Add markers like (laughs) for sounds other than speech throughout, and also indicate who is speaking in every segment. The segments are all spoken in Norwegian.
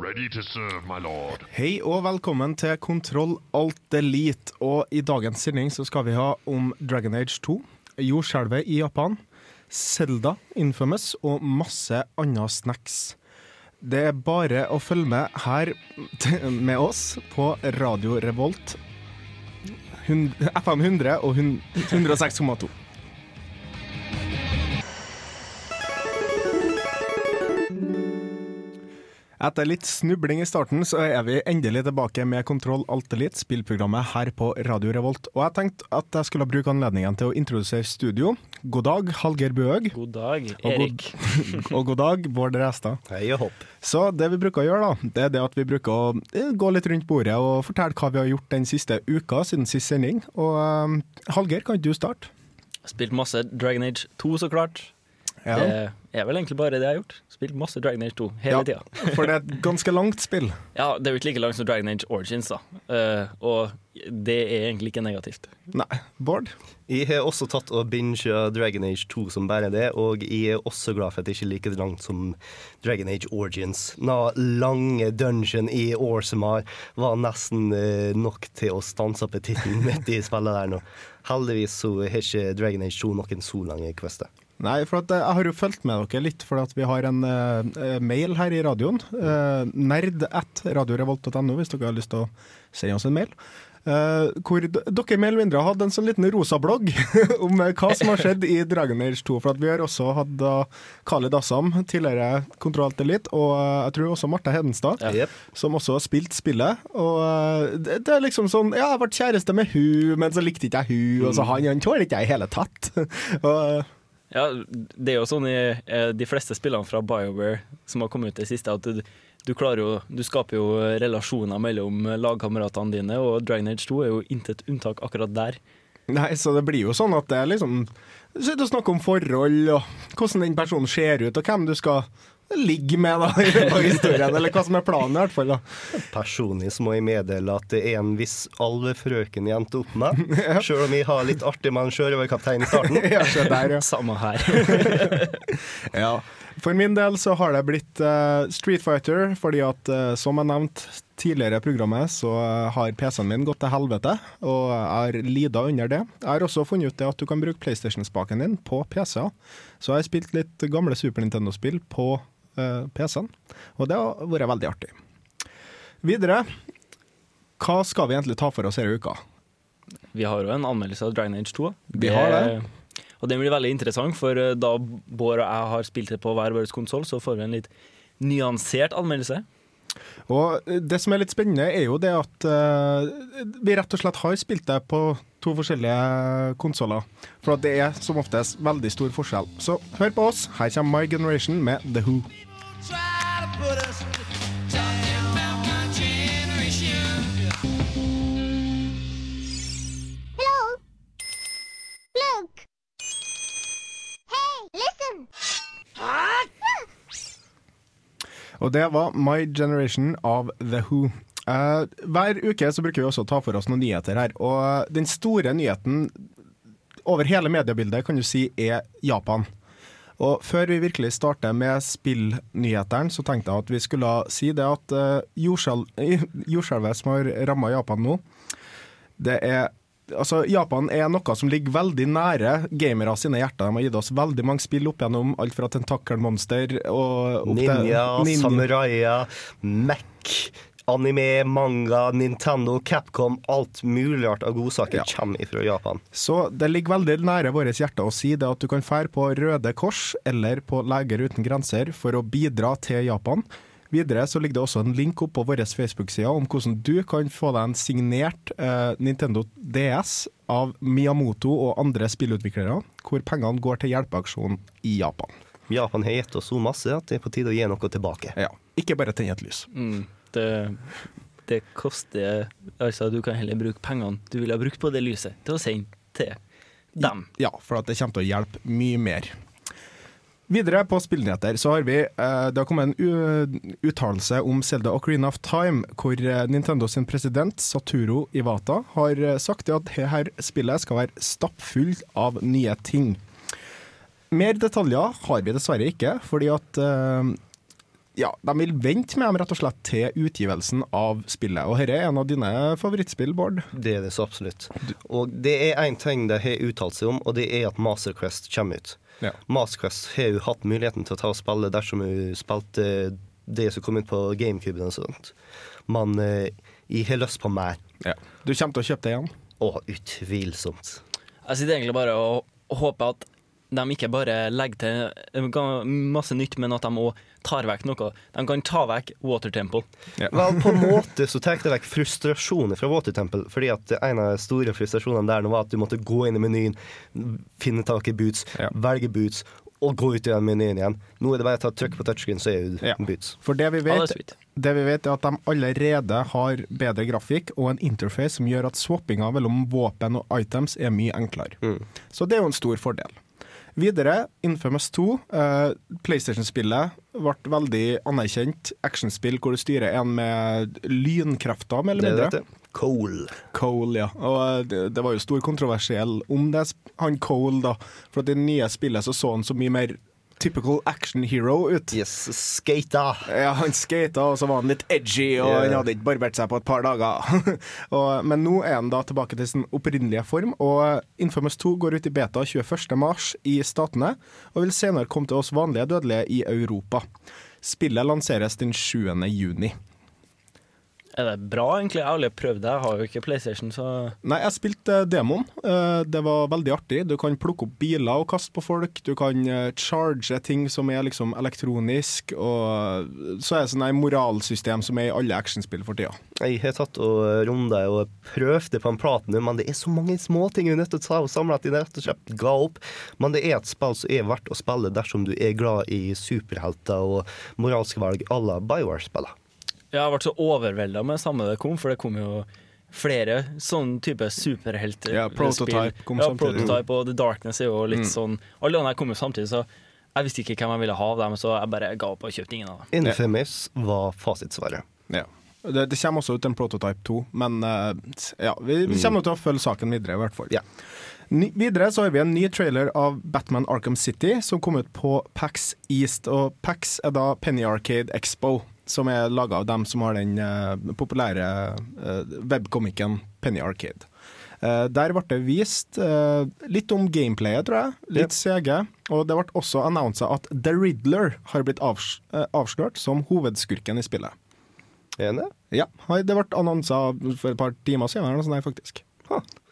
Speaker 1: Ready to serve, my lord.
Speaker 2: Hei og velkommen til Kontroll Alt Elite. Og i dagens sending så skal vi ha om Dragon Age 2, jordskjelvet i Japan, Selda Infamous og masse andre snacks. Det er bare å følge med her med oss på Radio Revolt. FM 100 og 106,2. Etter litt snubling i starten, så er vi endelig tilbake med Kontroll Alt Elite, spillprogrammet her på Radio Revolt. Og jeg tenkte at jeg skulle bruke anledningen til å introdusere studio. God dag, Hallgeir Bøhøg.
Speaker 3: God dag,
Speaker 2: Og
Speaker 3: Erik.
Speaker 2: god, (laughs) og god dag, Bård Restad.
Speaker 4: Hei og hopp.
Speaker 2: Så det vi bruker å gjøre, da, det er det at vi bruker å eh, gå litt rundt bordet og fortelle hva vi har gjort den siste uka siden sist sending. Og eh, Hallgeir, kan ikke du starte?
Speaker 3: Spilt masse Dragon Age 2, så klart.
Speaker 2: Ja.
Speaker 3: Det er vel egentlig bare det jeg har gjort. Spilt masse Dragon Age 2 hele
Speaker 2: Ja.
Speaker 3: tida. (laughs)
Speaker 2: For det er et ganske langt spill. (laughs)
Speaker 3: Ja, det er jo ikke like langt som Dragon Age Origins, da. Uh, og det er egentlig ikke negativt.
Speaker 2: Nei, Bård?
Speaker 4: Jeg har også tatt og binga Dragon Age 2 som bare det, og jeg er også glad for at det ikke er like langt som Dragon Age Origins. Na lange dungeon i Orsemar var nesten uh, nok til å stanse appetitten (laughs) midt i spillet der nå. Heldigvis så har ikke Dragon Age 2 noen så lange quester.
Speaker 2: Nei, for at eh, jeg har jo fulgt med dere litt, for at vi har en uh, mail her i radioen. Uh, nerd at radiorevolt.no, hvis dere har lyst til å sende oss en mail. Uh, hvor dere mer eller mindre hadde en sånn liten rosa blogg (laughs) om hva som har skjedd i Dragon Age 2. For at vi har også hatt uh, Khalid Assam, tidligere Kontroll Elite, og uh, jeg tror også Marte Hedenstad,
Speaker 3: Ja.
Speaker 2: Som også har spilt spillet. Og det, det er liksom sånn Ja, jeg har vært kjæreste med hun, men så likte ikke jeg hun, og så han, han tåler ikke jeg i hele tatt. (laughs) og
Speaker 3: Ja, det er jo sånn i eh, de fleste spillene fra BioWare som har kommet ut det siste, at du, du jo Du skaper jo relasjoner mellom lagkameratene dine, og Dragon Age 2 er jo intet unntak akkurat der.
Speaker 2: Nei, så det blir jo sånn at det er liksom Du sitter og snakker om forhold, og hvordan den personen ser ut, og hvem du skal ligge med da, i løpet av historien, eller hva som er planen i hvert fall. da.
Speaker 4: Personlig så må jeg meddele at det er en viss alvefrøken jeg endte opp med, (laughs) sjøl om jeg har litt artig med en sjørøverkaptein i starten. (laughs)
Speaker 2: Ja, se der, ja.
Speaker 3: Samme her. (laughs)
Speaker 2: ja. For min del så har det blitt uh, Street Fighter, fordi at uh, som jeg nevnte tidligere i programmet, så eh, har PC-en min gått til helvete, og jeg har lida under det. Jeg har også funnet ut det at du kan bruke PlayStation-spaken din på PC-er, så jeg har spilt litt gamle Super Nintendo-spill på PC-en, og det har vært veldig artig. Videre, hva skal vi egentlig ta for oss denne uka?
Speaker 3: Vi har jo en anmeldelse av Dragon Age 2.
Speaker 2: Vi har det.
Speaker 3: Og den blir veldig interessant, for eh, da Bård og jeg har spilt det på hver vår konsoll, så får vi en litt nyansert anmeldelse.
Speaker 2: Og det som er litt spennende, er jo det at uh, vi rett og slett har spilt det på to forskjellige konsoller. For at det er som oftest veldig stor forskjell. Så hør på oss. Her kommer My Generation med The Who.
Speaker 5: Hello? Luke? Hey, listen!
Speaker 2: Og det var My Generation av The Who. Uh, hver uke så bruker vi også å ta for oss noen nyheter her. Og den store nyheten over hele mediebildet kan du si er Japan. Og før vi virkelig starter med spillnyhetene, så tenkte jeg at vi skulle si det at uh, (laughs) jordskjelvet som har ramma Japan nå, det er Altså, Japan er noe som ligger veldig nære gamere sine hjerter. De har gitt oss veldig mange spill opp gjennom alt fra Tentakelmonster og opp til
Speaker 4: Ninja,
Speaker 2: Ninja.
Speaker 4: samuraier, Mac, anime, manga, Nintendo, Capcom. Alt mulig rart av godsaker
Speaker 2: Ja.
Speaker 4: kommer fra Japan.
Speaker 2: Så det ligger veldig nære vårt hjerte å si det at du kan fære på Røde Kors eller på Leger uten grenser for å bidra til Japan. Videre så ligger det også en link opp på vår Facebook-side om hvordan du kan få deg en signert eh, Nintendo DS av Miyamoto og andre spillutviklere, hvor pengene går til hjelpeaksjonen i Japan.
Speaker 4: Japan har gitt oss så masse at det er på tide å gi noe tilbake.
Speaker 2: Ja, ikke bare tenne et lys.
Speaker 3: Mm, det, det koster Altså, du kan heller bruke pengene du ville ha brukt på det lyset, til å sende til dem.
Speaker 2: Ja, for at det kommer til å hjelpe mye mer. Videre på spillnyheter så har vi eh, Det har kommet en uttalelse om Zelda Ocarina of Time, hvor eh, Nintendo sin president Saturo Iwata har eh, sagt at dette spillet skal være stappfullt av nye ting. Mer detaljer har vi dessverre ikke, fordi at eh, ja, de vil vente med dem rett og slett til utgivelsen av spillet. Og dette er en av dine favorittspill, Bård.
Speaker 4: Det er det så absolutt. Og det er én ting de har uttalt seg om, og det er at Master Quest kommer ut.
Speaker 2: Ja.
Speaker 4: Master Quest har jo hatt muligheten til å ta og spille dersom hun spilte det som kom ut på GameCube og sånt. Men eh, jeg har lyst på mer.
Speaker 2: Du kommer til å kjøpe det igjen?
Speaker 4: Å, utvilsomt.
Speaker 3: Jeg sitter egentlig bare og, og håper at de ikke bare legger til masse nytt, men at de òg tar vekk noe. De kan ta vekk Water Temple.
Speaker 4: Vel, på en (laughs) måte så tar det vekk frustrasjonen fra Water Temple. Fordi at en av de store frustrasjonene der nå var at du måtte gå inn i menyen, finne tak i boots, velge boots, og gå ut i den menyen igjen. Nå er det bare å ta trykk på touchscreen, så er det boots.
Speaker 2: For det vi, vet, det vi vet er at de allerede har bedre grafikk og en interface som gjør at swappinga mellom våpen og items er mye enklere. Så det er jo en stor fordel. Videre, Infamous 2. Uh, PlayStation-spillet ble veldig anerkjent. Actionspill hvor du styrer en med lynkrefter, mer eller
Speaker 4: er
Speaker 2: mindre.
Speaker 4: Cole.
Speaker 2: Cole, ja. Og eh, det, det var jo stor kontroversiell om det, han Cole, da. For at i det nye spillet så så han så mye mer typical action hero ut.
Speaker 4: Yes, skata.
Speaker 2: Ja, han skata, og så var han litt edgy, og
Speaker 4: yeah.
Speaker 2: han hadde ikke barbert seg på et par dager. (laughs) og, men nå er han da tilbake til sin opprinnelige form, og Infamous 2 går ut i beta 21. mars i Statene, og vil senere komme til oss vanlige dødelige i Europa. Spillet lanseres den 7. juni.
Speaker 3: Er det bra, egentlig? Jeg har aldri prøvd det. Jeg har jo ikke PlayStation, så
Speaker 2: Nei, jeg spilte eh, demoen. Eh, Det var veldig artig. Du kan plukke opp biler og kaste på folk. Du kan eh, charge ting som er liksom elektronisk. Og så er det sånn et moralsystem som er i alle actionspill for tida.
Speaker 4: Jeg har tatt og runda og prøvd det på en platinum, men det er så mange småting vi er nødt til å ta og samle at de rett og slett ga opp. Men det er et spill som er verdt å spille dersom du er glad i superhelter og moralske valg à la Bioware-spiller.
Speaker 3: Jeg har vært så overvelda med samme det kom, for det kom jo flere sånne type superhelter.
Speaker 2: Ja, Prototype kom
Speaker 3: ja,
Speaker 2: samtidig.
Speaker 3: Prototype og The Darkness er jo litt
Speaker 2: Mm.
Speaker 3: sånn Alle de der kom jo samtidig, så jeg visste ikke hvem jeg ville ha av dem, så jeg bare ga opp og kjøpte ingen av dem.
Speaker 4: Infamous var fasitsvaret.
Speaker 2: Ja. Det, det kommer også ut en Prototype 2, men eh, ja, vi, vi kommer til å følge saken videre, i hvert fall. Ny, videre så har vi en ny trailer av Batman Arkham City, som kom ut på PAX East. Og PAX er da Penny Arcade Expo, som er laga av dem som har den uh, populære uh, webkomikken Penny Arcade. Uh, der ble det vist eh, litt om gameplayet, tror jeg. Litt CG. Og det ble også annonsa at The Riddler har blitt avs eh, avslørt som hovedskurken i spillet.
Speaker 4: Er det?
Speaker 2: Ja, det ble annonsa for et par timer siden, eller noe sånt, faktisk.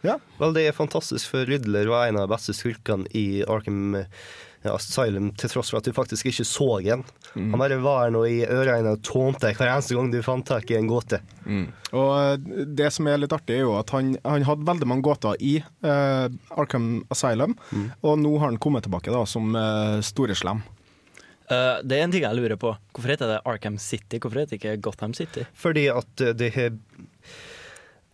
Speaker 2: Ja.
Speaker 4: Vel, det er fantastisk, for Riddler var en av de beste skurkene i Arkham Asylum, til tross for at du faktisk ikke så en.
Speaker 2: Mm.
Speaker 4: Han bare var nå i ørene og tånte hver eneste gang du fant tak i en gåte.
Speaker 2: Og eh, det som er litt artig, er jo at han, han hadde veldig mange gåter i uh, Arkham Asylum, og nå har han kommet tilbake da som uh, storeslem.
Speaker 3: Uh, det er en ting jeg lurer på. Hvorfor heter det Arkham City? Hvorfor heter det ikke Gotham City?
Speaker 4: Fordi at eh, det har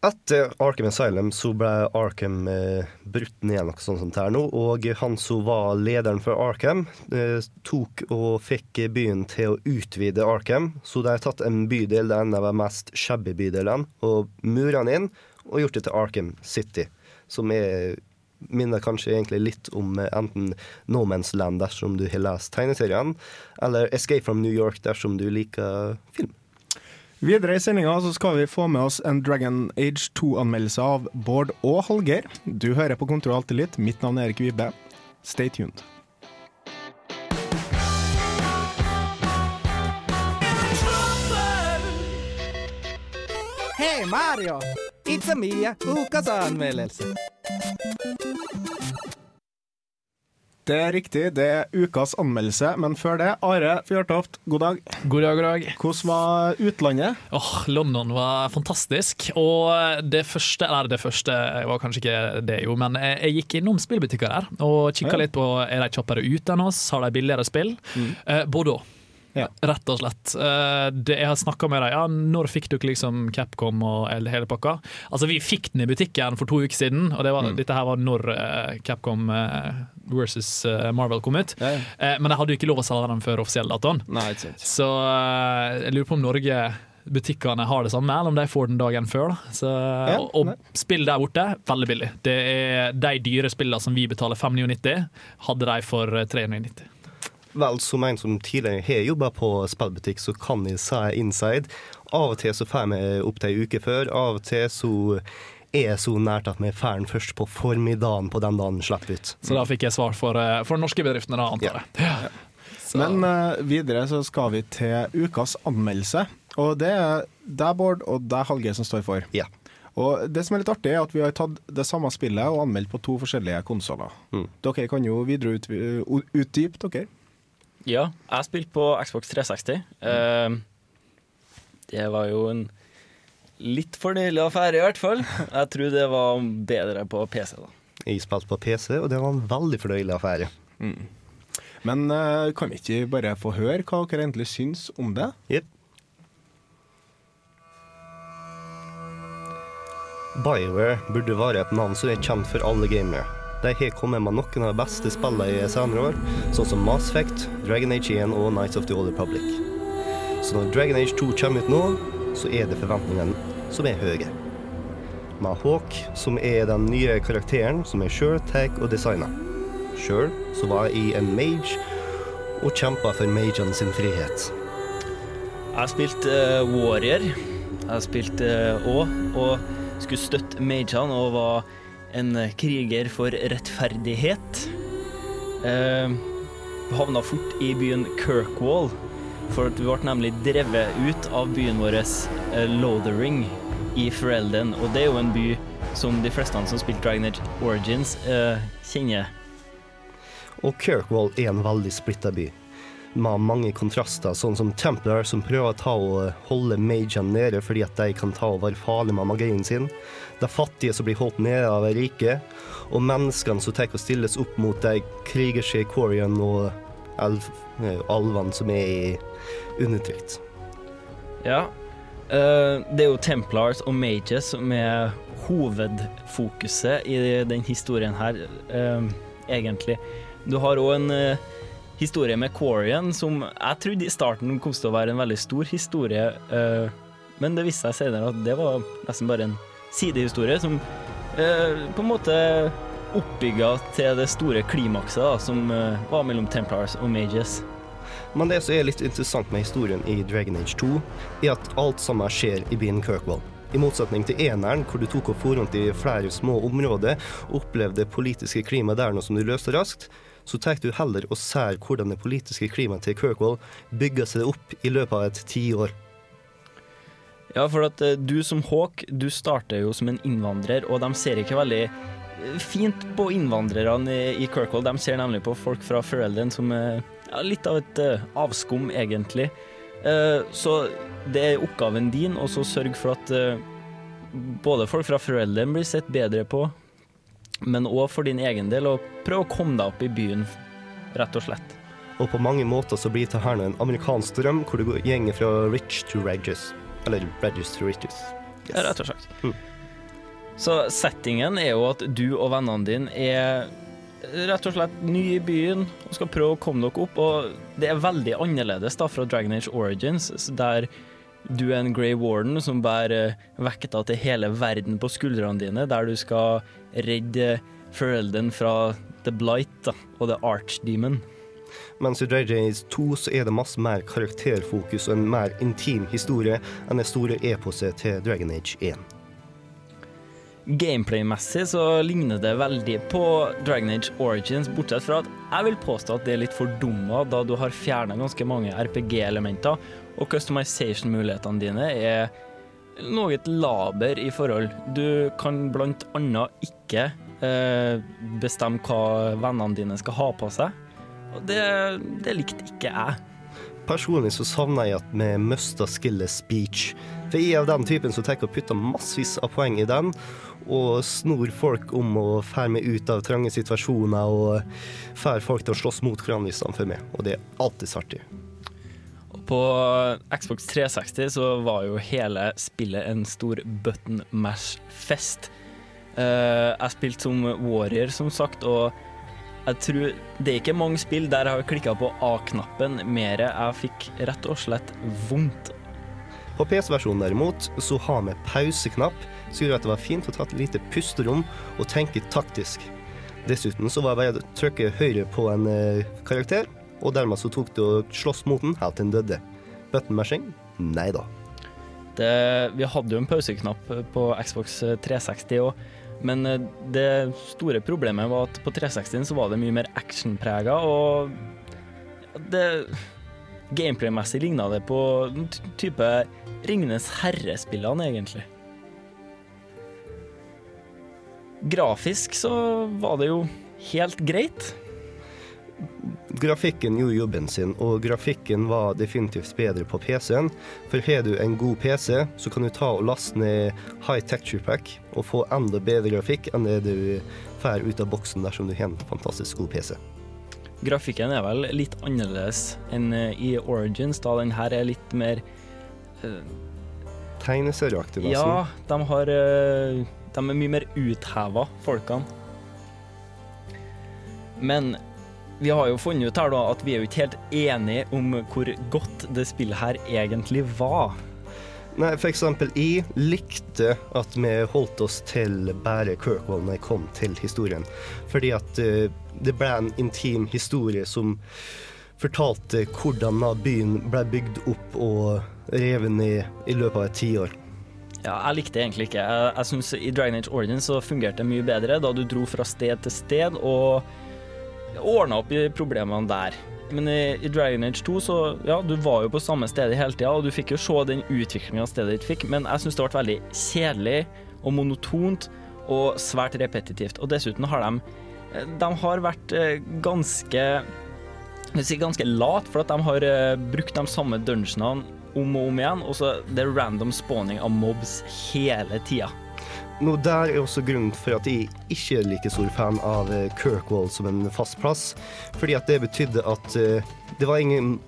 Speaker 4: Etter Arkham Asylum så ble Arkham eh, brutt ned noe sånt som det nå, og han som var lederen for Arkham, eh, tok og fikk byen til å utvide Arkham. Så de har tatt en bydel, der er en av de mest shabby bydelene, og mura den inn og gjort det til Arkham City, som er minner kanskje egentlig litt om eh, enten No Man's Land dersom du har lest tegneseriene, eller Escape from New York dersom du liker film.
Speaker 2: Videre i sendinga skal vi få med oss en Dragon Age 2-anmeldelse av Bård og Hallgeir. Du hører på Kontroll alltid litt. Mitt navn er Erik Vibe. Stay tuned.
Speaker 6: Hei Mario! It's a Mia, ukas anmeldelse.
Speaker 2: Det er riktig, det er ukas anmeldelse, men før det, Are Fjørtoft, god dag.
Speaker 7: God dag, god dag.
Speaker 2: Hvordan var utlandet?
Speaker 7: Åh, London var fantastisk. Og det første Eller det første var kanskje ikke det, jo, men jeg, gikk innom spillbutikker der og kikka
Speaker 2: Ja.
Speaker 7: litt på er de kjappere ute enn oss, har de billigere spill. Eh, Bordeaux.
Speaker 2: Ja.
Speaker 7: Rett og slett. Eh, det, jeg har snakka med dem. Ja, når fikk dere liksom Capcom og hele pakka? Altså, vi fikk den i butikken for to uker siden, og det var,
Speaker 2: Mm.
Speaker 7: dette her var når eh, Capcom eh, versus Marvel kom ut.
Speaker 2: Ja, ja.
Speaker 7: Men de hadde jo ikke lov å selge den før offisiell datoen.
Speaker 2: Nei, ikke sant.
Speaker 7: Så jeg lurer på om Norge butikkene har det samme, eller om de får den dagen før. Da. Så,
Speaker 2: Ja,
Speaker 7: og, og spill der borte, veldig billig. Det er De dyre spillene som vi betaler 599, hadde de for eh, 399.
Speaker 4: Vel, som en som tidligere har jobba på spillbutikk, så kan jeg si inside. Av og til så får vi opp til ei uke før. Av og til så er så nært at vi får den først på formiddagen på den dagen den slipper ut.
Speaker 7: Så da fikk jeg svar for, eh, for norske bedriftene, da, antar jeg. Ja.
Speaker 2: Men uh, videre så skal vi til ukas anmeldelse. Og det er deg, Bård, og deg, Hallgeir, som står for.
Speaker 4: Ja.
Speaker 2: Og det som er litt artig, er at vi har tatt det samme spillet og anmeldt på to forskjellige konsoller.
Speaker 4: Mm.
Speaker 2: Dere kan jo videre ut, utdype, dere.
Speaker 3: Ja, jeg spilte på Xbox 360. Uh, det var jo en litt fornøyelig affære, i hvert fall. Jeg tror det var bedre på PC, da.
Speaker 4: Jeg spilte på PC, og det var en veldig fornøyelig affære.
Speaker 2: Men uh, kan vi ikke bare få høre hva dere egentlig syns om det?
Speaker 4: Yep. BioWare burde være et navn som er kjent for alle gamere. De har kommet med noen av de beste spillene i senere år, sånn som Mass Effect, Dragon Age 1 og Nights of the Old Republic. Så når Dragon Age 2 kommer ut nå, så er det forventningene som er høye. Med Hawk, som er den nye karakteren som jeg sjøl tar og designer. Sjøl var jeg i en mage og kjempa for magene sin frihet.
Speaker 3: Jeg spilte uh, Warrior. Jeg spilte òg, og skulle støtte magene og var en eh, kriger for rettferdighet. Eh, havna fort i byen Kirkwall, for vi ble nemlig drevet ut av byen vår eh, Lothering i Ferelden. Og det er jo en by som de fleste som spilte Dragon Age Origins, eh, kjenner.
Speaker 4: Og Kirkwall er en veldig splitta by, med mange kontraster, sånn som Templar som prøver å og holde magene nede fordi at de kan ta og være farlige med magien sin, de fattige som blir holdt nede av de rike, og menneskene som tar og stilles opp mot de krigerske Corian og alv, eh, alvene som er i undertrykt.
Speaker 3: Ja. eh, det er jo Templars og Mages som er hovedfokuset i den historien her, eh, egentlig. Du har òg en historie med Corian som jeg trodde i starten kom til å være en veldig stor historie, men det viste seg senere at det var nesten bare en sidehistorie som eh, på en måte oppbygga til det store klimakset da, som eh, var mellom Templars og Mages.
Speaker 4: Men det som er litt interessant med historien i Dragon Age 2, er at alt sammen skjer i byen Kirkwall. I motsetning til eneren, hvor du tok opp forhånd i flere små områder og opplevde det politiske klimaet der noe som du løste raskt, så tar du heller og ser hvordan det politiske klimaet til Kirkwall bygger seg opp i løpet av et tiår.
Speaker 3: Ja, for at eh, du som Hawk, du starter jo som en innvandrer, og de ser ikke veldig eh, fint på innvandrerne i, Kirkwall. De ser nemlig på folk fra Ferelden som er ja, litt av et eh, avskum, egentlig. Eh, så det er oppgaven din å sørge for at eh, både folk fra Ferelden blir sett bedre på, men òg for din egen del, og prøve å komme deg opp i byen, rett og slett.
Speaker 4: Og på mange måter så blir det her en amerikansk drøm, hvor du går- fra rich to regis. Eller Reduced to riches.
Speaker 3: Yes. rett og slett.
Speaker 4: Mm.
Speaker 3: Så settingen er jo at du og vennene dine er rett og slett nye i byen og skal prøve å komme dere opp. Og det er veldig annerledes da fra Dragon Age Origins, der du er en Grey Warden som bærer vekta til hele verden på skuldrene dine, der du skal redde foreldrene fra The Blight da, og The Archdemon.
Speaker 4: Mens i Dragon Age 2 så er det masse mer karakterfokus og en mer intim historie enn det store eposet til Dragon Age 1.
Speaker 3: Gameplay-messig så ligner det veldig på Dragon Age Origins, bortsett fra at jeg vil påstå at det er litt fordumma, da du har fjerna ganske mange RPG-elementer, og customization-mulighetene dine er noe laber i forhold. Du kan blant annet ikke eh, bestemme hva vennene dine skal ha på seg, og det, det likte ikke jeg.
Speaker 4: Personlig så savner jeg at vi mista skillet speech. For jeg er av den typen som tar og putter massevis av poeng i den, og snor folk om å fære meg ut av trange situasjoner og Fære folk til å slåss mot hverandre istedenfor meg. Og det er alltid artig.
Speaker 3: På Xbox 360 så var jo hele spillet en stor button mash-fest. Eh, jeg spilte som warrior, som sagt, og jeg tror det er ikke mange spill der jeg har klikka på A-knappen mer. Jeg fikk rett og slett vondt.
Speaker 4: På PC-versjonen derimot så har vi pauseknapp, som gjorde at det var fint å ta et lite pusterom og tenke taktisk. Dessuten så var det bare å trykke høyre på en eh, karakter, og dermed så tok det å slåss mot den helt til den døde. Button mashing? Nei da.
Speaker 3: Det, vi hadde jo en pauseknapp på Xbox 360 òg, men eh, det store problemet var at på 360 så var det mye mer actionprega, og det Gameplay-messig ligna det på type Ringenes herre-spillene, egentlig. Grafisk så var det jo helt greit.
Speaker 4: Grafikken gjorde jobben sin, og grafikken var definitivt bedre på PC-en. For har du en god PC, så kan du ta og laste ned High Texture Pack og få enda bedre grafikk enn det du får ut av boksen dersom du har en fantastisk god PC.
Speaker 3: Grafikken er vel litt annerledes enn eh, i Origins, da den her er litt mer uh,
Speaker 4: Tegneserieaktig, nesten.
Speaker 3: Ja, de har uh, De er mye mer utheva, folkene. Men vi har jo funnet ut her da at vi er jo ikke helt enige om hvor godt det spillet her egentlig var.
Speaker 4: Nei, for eksempel, jeg likte at vi holdt oss til bare Kirkwall når jeg kom til historien. Fordi at uh, det ble en intim historie som fortalte hvordan byen ble bygd opp og revet ned i løpet av et tiår.
Speaker 3: Ja, jeg likte det egentlig ikke. Jeg, jeg synes I Dragon Age Origins så fungerte det mye bedre da du dro fra sted til sted og ordna opp i problemene der. Men i, i Dragon Age 2 så ja, du var jo på samme sted hele tida, og du fikk jo se den utviklinga stedet ditt fikk, men jeg syns det ble veldig kjedelig og monotont og svært repetitivt. Og dessuten har de De har vært eh, ganske si ganske lat, for at de har eh, brukt de samme dungeonene om og om igjen, og så det er random spawning av mobs hele tida.
Speaker 4: Nå Der er også grunnen for at jeg ikke er like stor fan av eh, Kirkwall som en fast plass. Fordi at det betydde at eh, det var ingen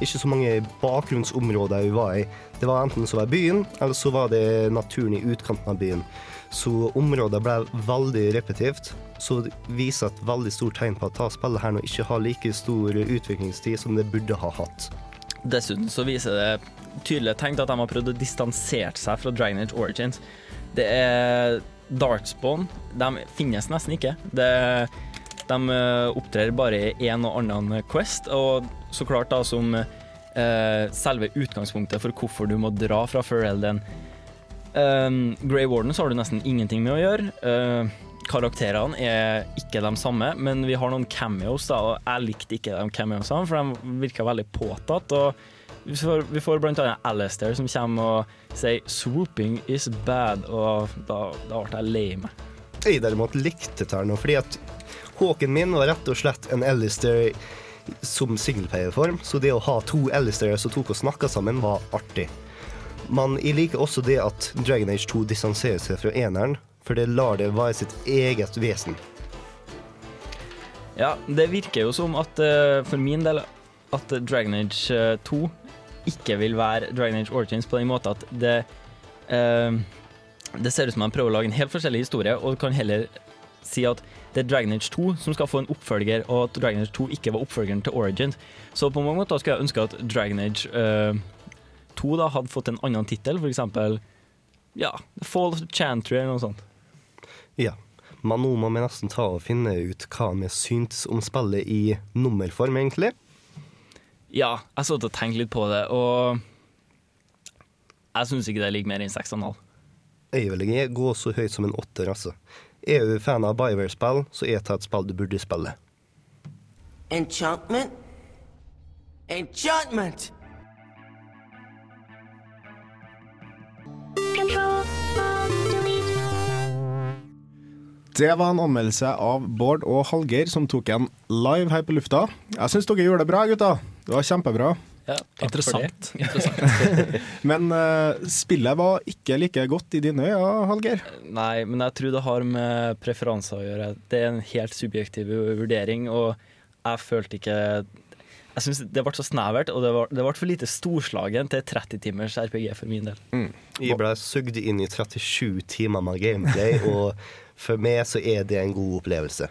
Speaker 4: ikke så mange bakgrunnsområder vi var i. Det var enten så var byen, eller så var det naturen i utkanten av byen. Så området ble veldig repetitivt. Så det viser et veldig stort tegn på at ta spillet her nå ikke har like stor utviklingstid som det burde ha hatt.
Speaker 3: Dessuten så viser det tydelige tegn til at de har prøvd å distansere seg fra Dragon Age Origins. Det er Darkspawn. De finnes nesten ikke. Det, de eh, opptrer bare i en og annen Quest, og så klart da som eh, selve utgangspunktet for hvorfor du må dra fra Ferelden. Um, Grey Warden så har du nesten ingenting med å gjøre. Uh, karakterene er ikke de samme, men vi har noen cameos, da, og jeg likte ikke de cameosene, for de virka veldig påtatt. og vi får, vi får blant annet Alistair som kommer og sier 'swooping is bad', og da, da ble jeg lei meg.
Speaker 4: Jeg derimot likte nå, fordi at Håken min var rett og slett en Alistair som singleplayerform, så det å ha to Alistairer som tok og snakka sammen, var artig. Men jeg liker også det at Dragon Age 2 distanserer seg fra eneren, for det lar det være sitt eget vesen.
Speaker 3: Ja, det virker jo som at eh, for min del at Dragon Age eh, 2 ikke vil være Dragon Age Origins på den måten at det uh, Det ser ut som de prøver å lage en helt forskjellig historie, og kan heller si at det er Dragon Age 2 som skal få en oppfølger, og at Dragon Age 2 ikke var oppfølgeren til Origins. Så på mange måter skulle jeg ønske at Dragon Age uh, 2 da hadde fått en annen tittel, f.eks. Ja, Fall of Chantry eller noe sånt.
Speaker 4: Ja. Men nå må vi nesten ta og finne ut hva vi syntes om spillet i nummerform, egentlig.
Speaker 3: Ja, jeg satt og tenkte litt på det, og jeg syns ikke det ligger mer enn 6,5.
Speaker 4: Jeg vil ikke gå så høyt som en åtter, altså. Er du fan av Bioware-spill, så er det et spill du burde spille.
Speaker 8: Enchantment? Enchantment!
Speaker 2: Det var en anmeldelse av Bård og Hallgeir som tok en live her på lufta. Jeg syns dere gjorde det bra, gutta. Det var kjempebra.
Speaker 3: Ja,
Speaker 7: Interessant. (laughs) Interessant. (laughs)
Speaker 2: Men uh, spillet var ikke like godt i dine øyne, Hallgeir.
Speaker 3: Nei, men jeg tror det har med preferanser å gjøre. Det er en helt subjektiv vurdering, og jeg følte ikke Jeg synes Det ble så snevert, og det, ble, det ble for lite storslagen til 30 timers RPG for min del.
Speaker 4: Jeg ble sugd inn i 37 timer med gameplay, (laughs) og for meg så er det en god opplevelse.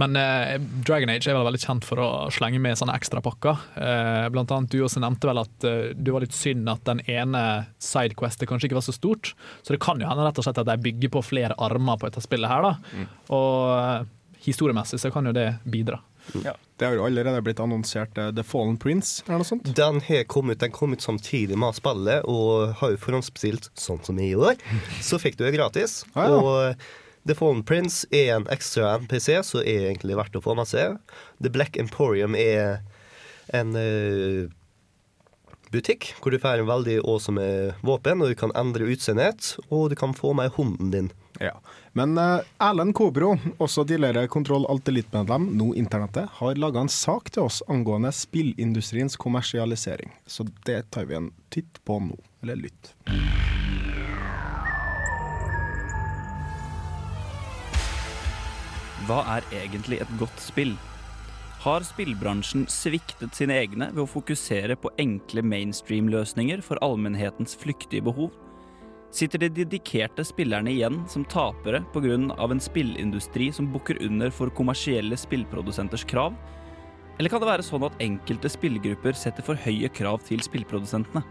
Speaker 7: Men eh, Dragon Age er vel veldig kjent for å slenge med sånne ekstrapakker. Eh, blant annet du også nevnte vel at eh, du var litt synd at den ene sidequestet kanskje ikke var så stort. Så det kan jo hende rett og slett at de bygger på flere armer på dette spillet her. da. Og eh, historiemessig så kan jo det bidra.
Speaker 2: Det har jo allerede blitt annonsert eh, The Fallen Prince, eller noe sånt.
Speaker 4: Den har kommet, den kom ut samtidig med spillet, og har jo forhåndsbestilt, sånn som i år. (laughs) Så fikk du det gratis.
Speaker 2: Ah, ja.
Speaker 4: Og The Fallen Prince er en ekstra NPC, som er egentlig verdt å få med seg. The Black Emporium er en uh, butikk hvor du får en veldig awesome våpen, og du kan endre utseendet, og du kan få med hunden din.
Speaker 2: Ja. Men uh, Erlend Kobro, også tidligere Kontroll Alt Elite-medlem, nå Internettet, har laga en sak til oss angående spillindustriens kommersialisering. Så det tar vi en titt på nå. Eller lytt.
Speaker 8: Hva er egentlig et godt spill? Har spillbransjen sviktet sine egne ved å fokusere på enkle mainstream-løsninger for allmennhetens flyktige behov? Sitter de dedikerte spillerne igjen som tapere pga. en spillindustri som bukker under for kommersielle spillprodusenters krav? Eller kan det være sånn at enkelte spillgrupper setter for høye krav til spillprodusentene?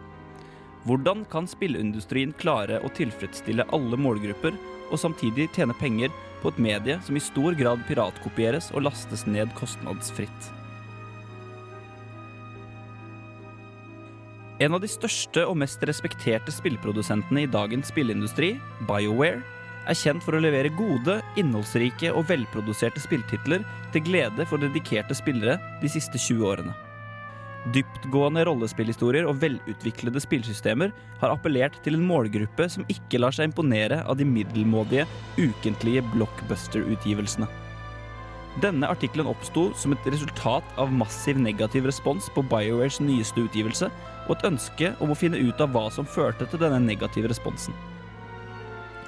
Speaker 8: Hvordan kan spillindustrien klare å tilfredsstille alle målgrupper, og samtidig tjene penger på et medie som i stor grad piratkopieres og lastes ned kostnadsfritt? En av de største og mest respekterte spillprodusentene i dagens spillindustri, BioWare, er kjent for å levere gode, innholdsrike og velproduserte spilltitler til glede for dedikerte spillere de siste 20 årene. Dyptgående rollespillhistorier og velutviklede spillsystemer har appellert til en målgruppe som ikke lar seg imponere av de middelmådige, ukentlige blockbuster-utgivelsene. Denne artikkelen oppsto som et resultat av massiv negativ respons på BioWares nyeste utgivelse, og et ønske om å finne ut av hva som førte til denne negative responsen.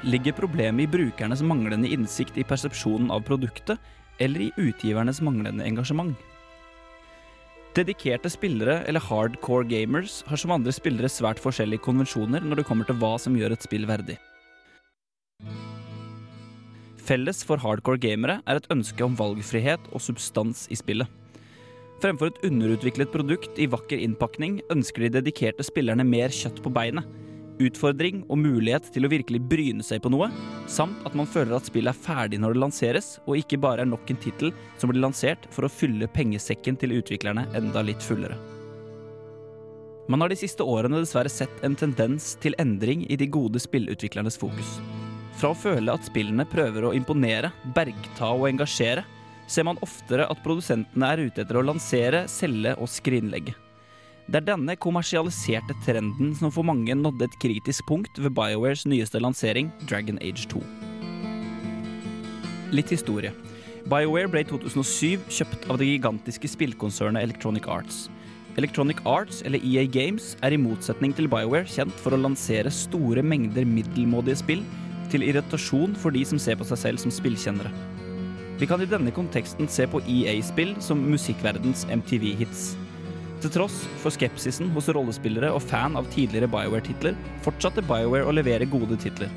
Speaker 8: Ligger problemet i brukernes manglende innsikt i persepsjonen av produktet, eller i utgivernes manglende engasjement? Dedikerte spillere eller hardcore gamers har som andre spillere svært forskjellige konvensjoner når det kommer til hva som gjør et spill verdig. Felles for hardcore gamere er et ønske om valgfrihet og substans i spillet. Fremfor et underutviklet produkt i vakker innpakning ønsker de dedikerte spillerne mer kjøtt på beinet, utfordring og mulighet til å virkelig bryne seg på noe, samt at man føler at spillet er ferdig når det lanseres, og ikke bare er nok en tittel som blir lansert for å fylle pengesekken til utviklerne enda litt fullere. Man har de siste årene dessverre sett en tendens til endring i de gode spillutviklernes fokus. Fra å føle at spillene prøver å imponere, bergta og engasjere, ser man oftere at produsentene er ute etter å lansere, selge og skrinlegge. Det er denne kommersialiserte trenden som for mange nådde et kritisk punkt ved BioWares nyeste lansering, Dragon Age 2. Litt historie. BioWare ble i 2007 kjøpt av det gigantiske spillkonsernet Electronic Arts. Electronic Arts, eller EA Games, er i motsetning til BioWare kjent for å lansere store mengder middelmådige spill til irritasjon for de som ser på seg selv som spillkjennere. Vi kan i denne konteksten se på EA-spill som musikkverdens MTV-hits. Til tross for skepsisen hos rollespillere og fan av tidligere BioWare-titler, fortsatte BioWare å levere gode titler.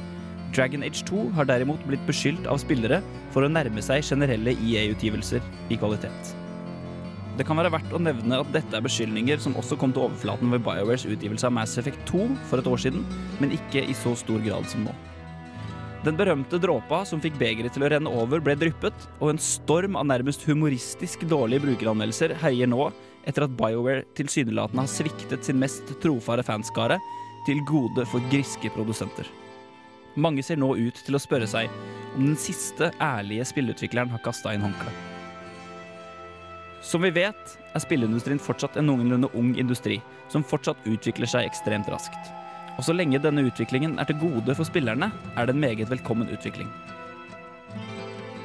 Speaker 8: Dragon Age 2 har derimot blitt beskyldt av spillere for å nærme seg generelle EA-utgivelser i kvalitet. Det kan være verdt å nevne at dette er beskyldninger som også kom til overflaten ved BioWares utgivelse av Mass Effect 2 for et år siden, men ikke i så stor grad som nå. Den berømte dråpa som fikk begeret til å renne over, ble dryppet, og en storm av nærmest humoristisk dårlige brukeranmeldelser herjer nå etter at BioWare tilsynelatende har sviktet sin mest trofare fanskare til gode for griske produsenter. Mange ser nå ut til å spørre seg om den siste ærlige spillutvikleren har kasta inn håndkleet. Som vi vet, er spilleindustrien fortsatt en noenlunde ung industri, som fortsatt utvikler seg ekstremt raskt. Og så lenge denne utviklingen er til gode for spillerne, er det en meget velkommen utvikling.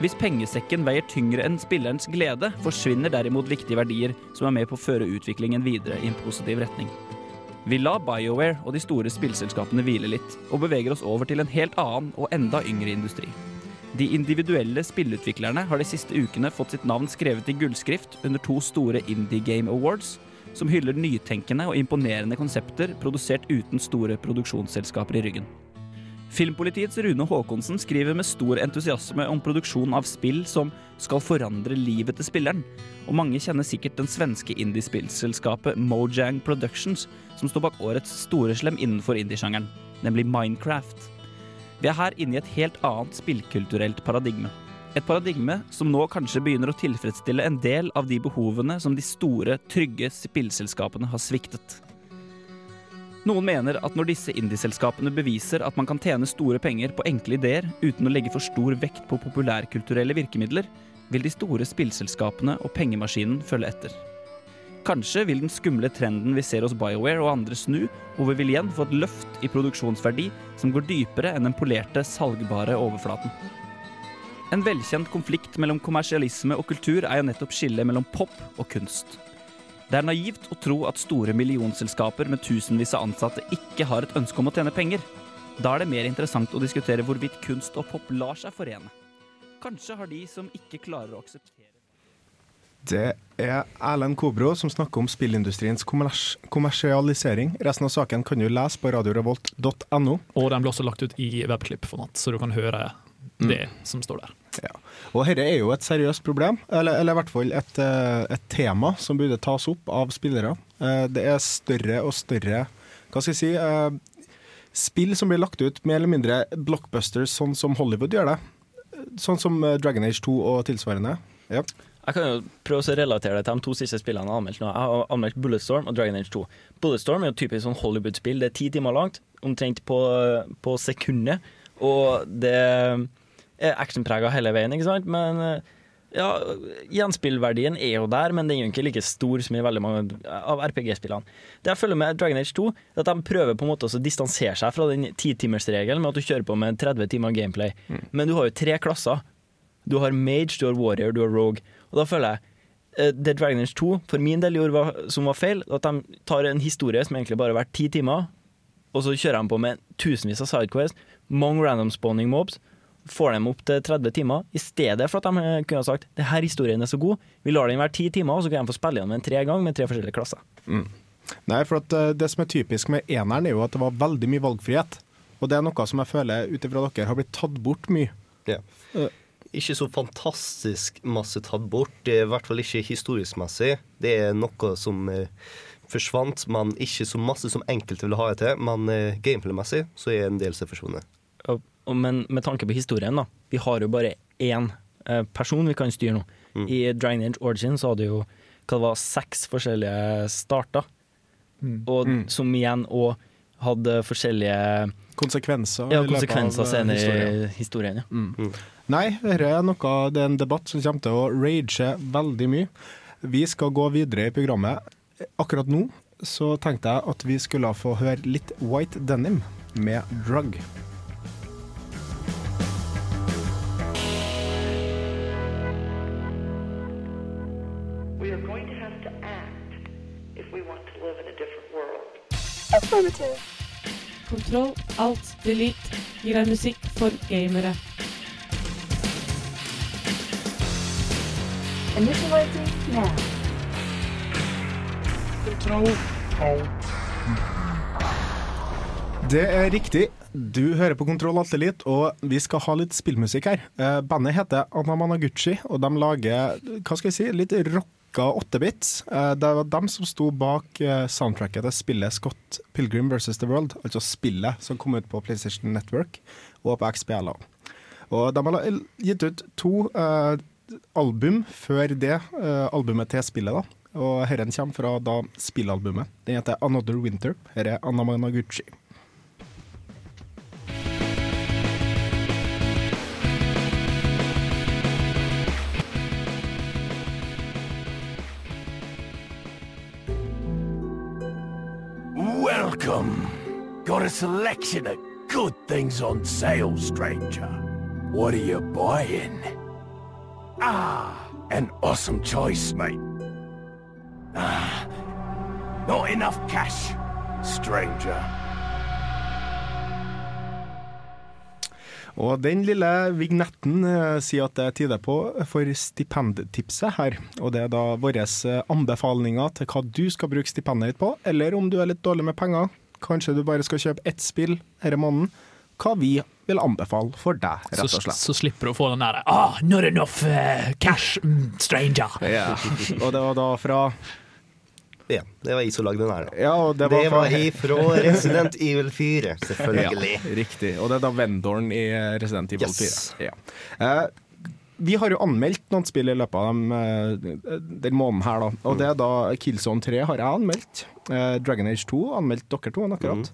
Speaker 8: Hvis pengesekken veier tyngre enn spillerens glede, forsvinner derimot viktige verdier som er med på å føre utviklingen videre i en positiv retning. Vi lar BioWare og de store spillselskapene hvile litt, og beveger oss over til en helt annen og enda yngre industri. De individuelle spillutviklerne har de siste ukene fått sitt navn skrevet i gullskrift under to store Indie Game Awards, som hyller nytenkende og imponerende konsepter produsert uten store produksjonsselskaper i ryggen. Filmpolitiets Rune Haakonsen skriver med stor entusiasme om produksjon av spill som skal forandre livet til spilleren, og mange kjenner sikkert den svenske indiespillselskapet Mojang Productions, som står bak årets storeslem innenfor indiesjangeren, nemlig Minecraft. Vi er her inne i et helt annet spillkulturelt paradigme. Et paradigme som nå kanskje begynner å tilfredsstille en del av de behovene som de store, trygge spillselskapene har sviktet. Noen mener at når disse indieselskapene beviser at man kan tjene store penger på enkle ideer uten å legge for stor vekt på populærkulturelle virkemidler, vil de store spillselskapene og pengemaskinen følge etter. Kanskje vil den skumle trenden vi ser hos BioWare og andre snu, og vi vil igjen få et løft i produksjonsverdi som går dypere enn den polerte, salgbare overflaten. En velkjent konflikt mellom kommersialisme og kultur er jo nettopp skillet mellom pop og kunst. Det er naivt å tro at store millionselskaper med tusenvis av ansatte ikke har et ønske om å tjene penger. Da er det mer interessant å diskutere hvorvidt kunst og pop lar seg forene. Kanskje har de som ikke klarer å akseptere
Speaker 2: Det er Erlend Kobro som snakker om spillindustriens kommers kommersialisering. Resten av saken kan du lese på radiorevolt.no.
Speaker 7: Og den blir også lagt ut i webklipp-format, så du kan høre det som står der.
Speaker 2: Ja. Og dette er jo et seriøst problem, eller, eller i hvert fall et, eh, et tema som burde tas opp av spillere. Eh, Det er større og større Hva skal jeg si? eh, Spill som blir lagt ut mer eller mindre blockbusters, sånn som Hollywood gjør det. Sånn som Dragon Age 2 og tilsvarende. Ja.
Speaker 3: Jeg kan jo prøve å relatere det til de to siste spillene jeg har anmeldt nå. Jeg har anmeldt Bulletstorm og Dragon Age 2. Bulletstorm er jo typisk sånn Hollywood-spill. Det er ti timer langt, omtrent på, på sekundet. Og det er actionprega hele veien, ikke sant? Men eh, ja, gjenspillverdien er jo der, men den er jo ikke like stor som i veldig mange av RPG-spillene. Det jeg følger med Dragon Age 2, er at de prøver på en måte å distansere seg fra den titimersregelen med at du kjører på med 30 timer gameplay. Men du har jo tre klasser. Du har Mage, du har Warrior, du har Rogue. Og da føler jeg eh, det Dragon Age 2 for min del gjorde som var feil, at de tar en historie som egentlig bare har vært ti timer, og så kjører de på med tusenvis av sidequests, mange random spawning mobs, får dem opp til 30 timer, i stedet for at de eh, kunne ha sagt det her historien er så god, vi lar den være ti timer, og så kan de få spille igjen med den tre ganger med tre forskjellige klasser.
Speaker 2: Nei, for at eh, det som er typisk med eneren, er jo at det var veldig mye valgfrihet. Og det er noe som jeg føler ut ifra dere har blitt tatt bort mye.
Speaker 4: Ja. Ikke så fantastisk masse tatt bort, det er i hvert fall ikke historisk messig. Det er noe som eh, forsvant, men ikke så masse som enkelte vil ha det til. Men eh, gameplay-messig så er en del som forsvunnet.
Speaker 3: Men med tanke på historien, da. Vi har jo bare én eh, person vi kan styre nå.
Speaker 4: Mm.
Speaker 3: I Dragon Age Origin så hadde jo hva det var, seks forskjellige starter. Og
Speaker 2: Mm.
Speaker 3: som igjen òg hadde forskjellige
Speaker 2: Konsekvenser.
Speaker 3: ja, konsekvenser
Speaker 2: eh,
Speaker 3: senere
Speaker 2: historien.
Speaker 3: i historien. Ja.
Speaker 2: Mm. Nei, dette er noe, det er en debatt som kommer til å rage veldig mye. Vi skal gå videre i programmet. Akkurat nå så tenkte jeg at vi skulle få høre litt White Denim med Drug.
Speaker 9: Are going to have to act if we want to live in a different world.
Speaker 10: Affirmative. Kontroll, alt, delete gir deg musikk for gamere.
Speaker 11: Initializing now.
Speaker 10: Kontroll,
Speaker 2: Det er riktig. Du hører på Kontroll Alt Elite, og vi skal ha litt spillmusikk her. Eh, bandet heter Anamanaguchi, og de lager hva skal jeg si, litt rocka 8-bits. Eh, det var dem som sto bak eh, soundtracket til spillet Scott Pilgrim vs. The World, altså spillet som kom ut på PlayStation Network og på XBL. Og de har gitt ut to eh, album før det albumet til spillet, da. Og Dette kommer fra da spillalbumet. Den heter Another Winter. Her er Anamanaguchi.
Speaker 12: Welcome. Got a selection of good things on sale, stranger. What are you buying? Ah, an awesome choice, mate. Ah, not enough cash, stranger.
Speaker 2: Og den lille vignetten eh, sier at det er tide på for stipendtipset her. Og det er da våre eh, anbefalinger til hva du skal bruke stipendet ditt på, eller om du er litt dårlig med penger, kanskje du bare skal kjøpe ett spill denne måneden, hva vi vil anbefale for deg, rett og slett.
Speaker 7: så slipper du å få den der ah, Not enough uh, cash, mm, stranger.
Speaker 2: Ja. Og det var da fra
Speaker 4: Ja, det var jeg som lagde den her.
Speaker 2: Ja, det det
Speaker 4: Det
Speaker 2: var,
Speaker 4: var ifra Resident Evil 4, (laughs) selvfølgelig.
Speaker 2: Ja, riktig. Og det er da vendoren i Resident Evil
Speaker 4: Yes.
Speaker 2: 4. Ja. Eh, vi har jo anmeldt noen spill i løpet av dem, eh, den måneden her, da. Og det er da Killzone 3 har jeg anmeldt. Eh, Dragon Age 2 anmeldt dere to, akkurat.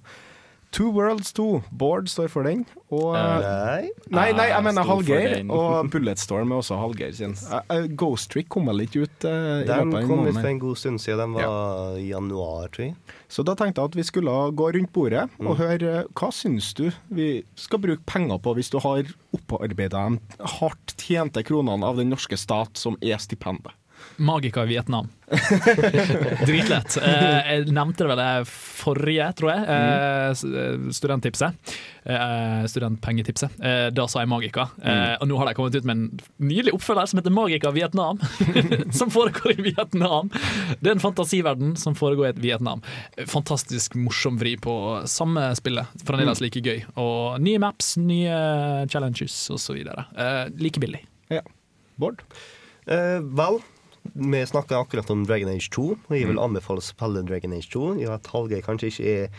Speaker 2: Two Worlds 2, Bård står for den. Og
Speaker 4: Nei.
Speaker 2: Nei, nei, jeg
Speaker 3: Jeg
Speaker 2: mener Hallgeir. Og (laughs) Bulletstorm er også Hallgeir sin. Eh, eh, Ghost Trick kom vel ikke ut Uh, i
Speaker 4: Den kom ut for en god stund siden. Den var i januar, tror jeg.
Speaker 2: Så da tenkte jeg at vi skulle gå rundt bordet
Speaker 4: Mm.
Speaker 2: og høre eh, hva syns du vi skal bruke penger på hvis du har opparbeida de hardt tjente kronene av den norske stat, som er stipendet.
Speaker 7: Magika i Vietnam. (laughs) Dritlett. Eh, jeg nevnte det vel eh, forrige, tror jeg, eh, eh, studenttipset. Eh, studentpengetipset. Eh, da sa jeg Magika. Eh, og nå har de kommet ut med en nylig oppfølger som heter Magika Vietnam. (laughs) som foregår i Vietnam. Det er en fantasiverden som foregår i et Vietnam. Fantastisk morsom vri på samme spillet. Fremdeles like gøy. Og nye maps, nye challenges osv. Eh, like billig.
Speaker 2: Ja. Bård?
Speaker 4: Eh, vel, vi snakka akkurat om Dragon Age 2, og jeg
Speaker 2: Mm.
Speaker 4: vil anbefale å spille Dragon Age 2. Jeg vet Hallgeir kanskje ikke er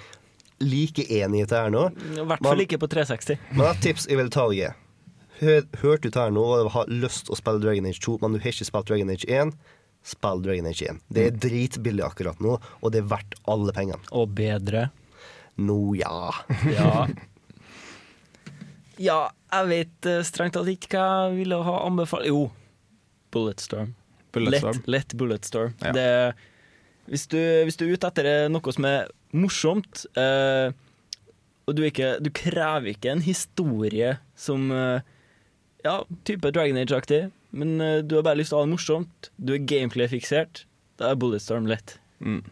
Speaker 4: like enig i dette her nå.
Speaker 3: I hvert fall ikke på 360.
Speaker 4: Men et tips jeg vil ta deg. Hør, hørte du det her nå og har lyst til å spille Dragon Age 2, men du har ikke spilt Dragon Age 1, spill Dragon Age 1. Det er dritbillig akkurat nå, og det er verdt alle pengene.
Speaker 3: Og bedre.
Speaker 4: Nå, ja. (laughs)
Speaker 3: Ja. ja, jeg vet eh, strengt tatt ikke hva jeg ville ha anbefalt Jo, Bulletstorm.
Speaker 2: Bulletstorm.
Speaker 3: Lett, lett Bulletstorm.
Speaker 2: Ja.
Speaker 3: Det, hvis, du, hvis du er ute etter noe som er morsomt, eh, og du, ikke, du krever ikke en historie som eh, Ja, type Dragon Age-aktig, men eh, du har bare lyst til å ha det morsomt, du er gameplay-fiksert, da er Bulletstorm lett.
Speaker 2: Mm.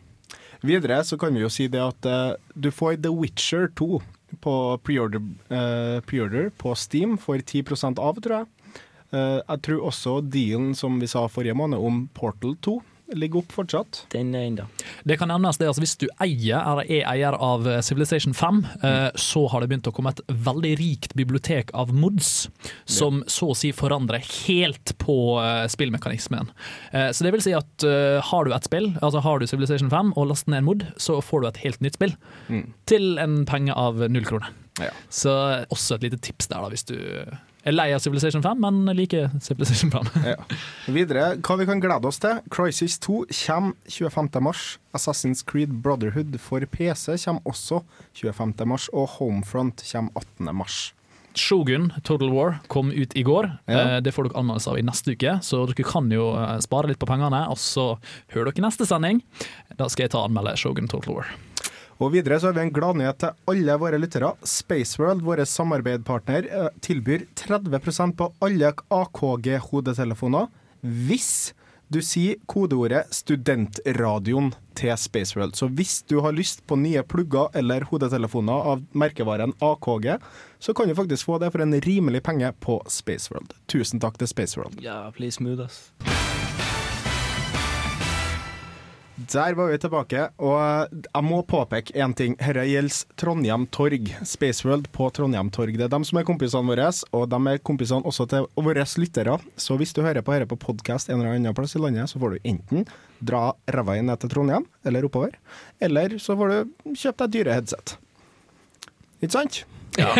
Speaker 2: Videre så kan vi jo si det at eh, du får The Witcher 2 på preorder, uh, pre på Steam for 10 av, tror jeg. Eh, jeg tror også dealen som vi sa forrige måned om Portal 2 ligger opp fortsatt.
Speaker 3: Den er enda.
Speaker 7: Det kan nevnes det, altså Hvis du eier, eller er eier av eh, Civilization 5, mm. så har det begynt å komme et veldig rikt bibliotek av mods, som så å si forandrer helt på eh, spillmekanismen. Eh, så det vil si at eh, har du et spill, altså har du Civilization 5 og laster ned en mod, så får du et helt nytt spill
Speaker 2: Mm.
Speaker 7: til en penge av null kroner.
Speaker 2: Ja.
Speaker 7: Så også et lite tips der, da, hvis du er lei av Civilization 5, men liker Civilization 5.
Speaker 2: Ja. Videre, hva vi kan glede oss til. Crisis 2 kommer 25. mars. Assassin's Creed Brotherhood for PC kommer også 25. mars, og Homefront kommer 18. mars.
Speaker 7: Shogun Total War kom ut i går.
Speaker 2: Ja.
Speaker 7: Eh, Det får dere anmeldelse av i neste uke, så dere kan jo eh, spare litt på pengene. Og så hører dere neste sending. Da skal jeg ta og anmelde Shogun Total War.
Speaker 2: Og videre så har vi en gladnyhet til alle våre lyttere. Spaceworld, vår samarbeidspartner, eh, tilbyr 30% på alle AKG-hodetelefoner hvis du sier kodeordet 'studentradioen' til Spaceworld. Så hvis du har lyst på nye plugger eller hodetelefoner av merkevaren AKG, så kan du faktisk få det for en rimelig penge på Spaceworld. Tusen takk til Spaceworld.
Speaker 3: Ja, please smooth, ass.
Speaker 2: Der var vi tilbake, og jeg må påpeke én ting. Dette gjelder Trondheim Torg. Spaceworld på Trondheim Torg. Det er dem som er kompisene våre, og de er kompisene også til våre lyttere. Så hvis du hører på dette på podkast en eller annen plass i landet, så får du enten dra ræva inn ned til Trondheim, eller oppover, eller så får du kjøpe deg dyre headset. Ikke sant? (laughs) (laughs) Ja.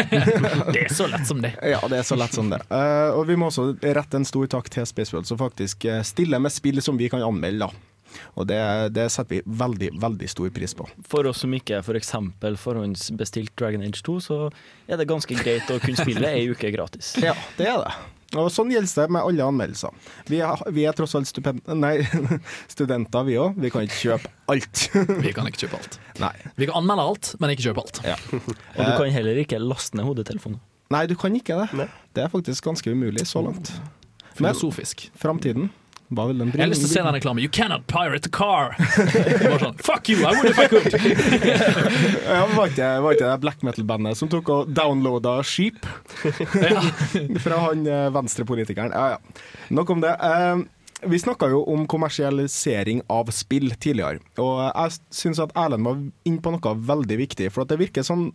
Speaker 7: Det er så lett som det.
Speaker 2: Ja, det er så lett som det. Uh, og vi må også rette en stor takk til Spaceworld, som faktisk eh, stiller med spill som vi kan anmelde. da. Og det, det setter vi veldig, veldig stor pris på.
Speaker 3: For oss som ikke f.eks. For forhåndsbestilt Dragon Age 2, så er det ganske greit å kunne spille ei uke gratis.
Speaker 2: Ja, det er det. Og sånn gjelder det med alle anmeldelser. Vi er, vi er tross alt stupend... Nei, (laughs) studenter, vi òg. Vi kan ikke kjøpe alt. (laughs)
Speaker 7: Vi kan ikke kjøpe alt.
Speaker 2: Nei.
Speaker 7: Vi kan anmelde alt, men ikke kjøpe alt.
Speaker 2: Ja.
Speaker 3: Og du kan heller ikke laste ned hodetelefoner.
Speaker 2: Nei, du kan ikke det. Det er faktisk ganske umulig så langt. Men
Speaker 7: Filosofisk.
Speaker 2: framtiden, Hva vil den
Speaker 7: Jeg har lyst til å se den reklamen. You cannot pirate a car! (laughs) Bare sånn, Fuck you, I would if I could! (laughs)
Speaker 2: Ja, var ikke var ikke det black metal-bandet som tok og downloada Sheep? (laughs) Fra han eh, venstrepolitikeren. Ja, ja. Nok om det. Eh, vi snakka jo om kommersialisering av spill tidligere, og jeg syns at Erlend var inne på noe veldig viktig. For at det virker sånn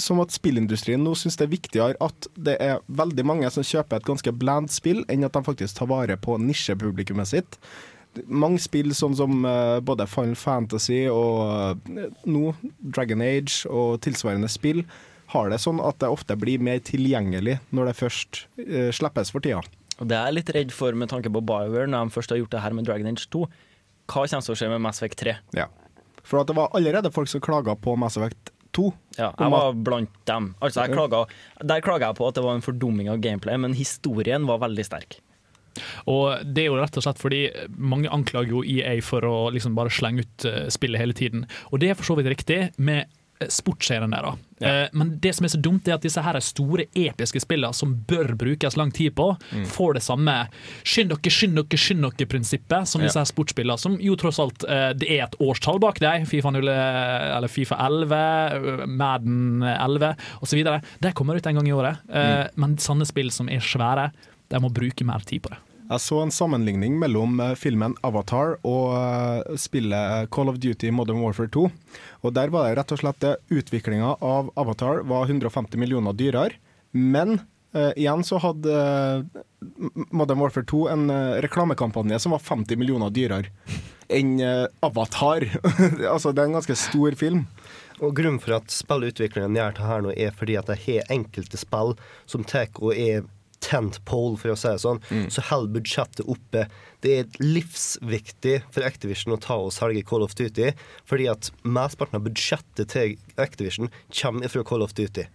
Speaker 2: som at spillindustrien nå syns det er viktigere at det er veldig mange som kjøper et ganske bland spill, enn at de faktisk tar vare på nisjepublikummet sitt. Mange spill sånn som eh, både Final Fantasy og eh, nå Dragon Age og tilsvarende spill har det sånn at det ofte blir mer tilgjengelig når det først eh, slippes for tida.
Speaker 3: Og det er jeg litt redd for med tanke på BioWare, når de først har gjort det her med Dragon Age 2. Hva kommer til å skje med Mass Effect 3?
Speaker 2: Ja. For det var allerede folk som klaga på Mass Effect 2.
Speaker 3: Ja, jeg var blant dem. Altså, klaga, der klaga jeg på at det var en fordumming av gameplay, men historien var veldig sterk.
Speaker 7: Og det er jo rett og slett fordi mange anklager jo EA for å liksom bare slenge ut eh, spillet hele tiden. Og det er for så vidt riktig med sportsserien der, da. Eh, Men det som er så dumt, er at disse her store episke spillene som bør brukes lang tid på,
Speaker 3: Mm.
Speaker 7: får det samme skynd dere, skynd dere, skynd dere-prinsippet som disse her sportsspillene, som jo tross alt eh, det er et årstall bak deg. Fifa 0, eller Fifa 11, eh, Madden 11 osv. De kommer ut en gang i året. Mm. Men sanne spill som er svære, de må bruke mer tid på det.
Speaker 2: Jeg så en sammenligning mellom eh, filmen Avatar og eh, spillet Call of Duty Modern Warfare 2. Og Der var det rett og slett det utviklinga av Avatar var 150 millioner dyrere. Men Uh, igjen så hadde uh, Modern Warfare 2 en uh, reklamekampanje som var 50 millioner dyrere enn eh, Avatar. (laughs) altså Det er en ganske stor film.
Speaker 4: Og Grunnen for at spillutviklingen gjør det her nå, er fordi at det har enkelte spill som tar og er tent pole, for å si det sånn, så holder budsjettet oppe. Det er livsviktig for Activision å ta og selge Call of Duty, fordi at mesteparten av budsjettet til Activision kommer fra Call of Duty.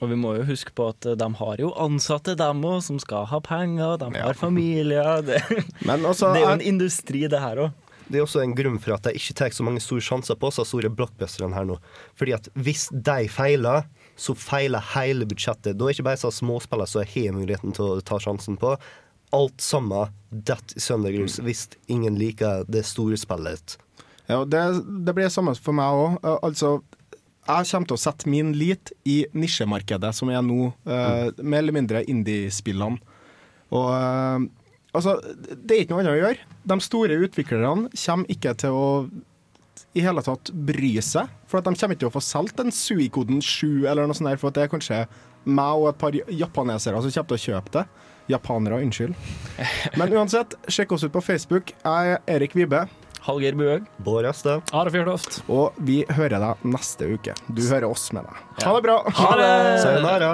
Speaker 3: Og vi må jo huske på at eh, de har jo ansatte, dem òg, som skal ha penger, de har familier. (laughs) Det,
Speaker 2: Men altså,
Speaker 3: det er jo en industri, det her òg.
Speaker 4: Det er også en grunn for at de ikke tar så mange store sjanser på oss, store blockbusterne her nå. Fordi at hvis de feiler, så feiler hele budsjettet. Da er det ikke bare så småspillere som har muligheten til å ta sjansen på. Alt sammen detter i Søndergrus, hvis ingen liker det store spillet.
Speaker 2: Ja, det, det blir samme for meg òg. Altså, jeg kommer til å sette min lit i nisjemarkedet, som er nå, eh, mer eller mindre indie-spillene. Og eh, altså, det er ikke noe annet å gjøre. De store utviklerne kommer ikke til å i hele tatt bry seg. For at de kommer ikke til å få solgt en Sui-koden 7 eller noe sånt, der, for at det er kanskje meg og et par japanesere som kommer til å kjøpe det. Japanere, unnskyld. Men uansett, sjekk oss ut på Facebook. Jeg er Erik Vibe.
Speaker 3: Hallgeir Buhaug.
Speaker 4: Bård Øste.
Speaker 7: Are Fjørtoft.
Speaker 2: Og vi hører deg neste uke. Du hører oss med deg. Ha det bra!
Speaker 3: Ha det!
Speaker 4: Sayonara.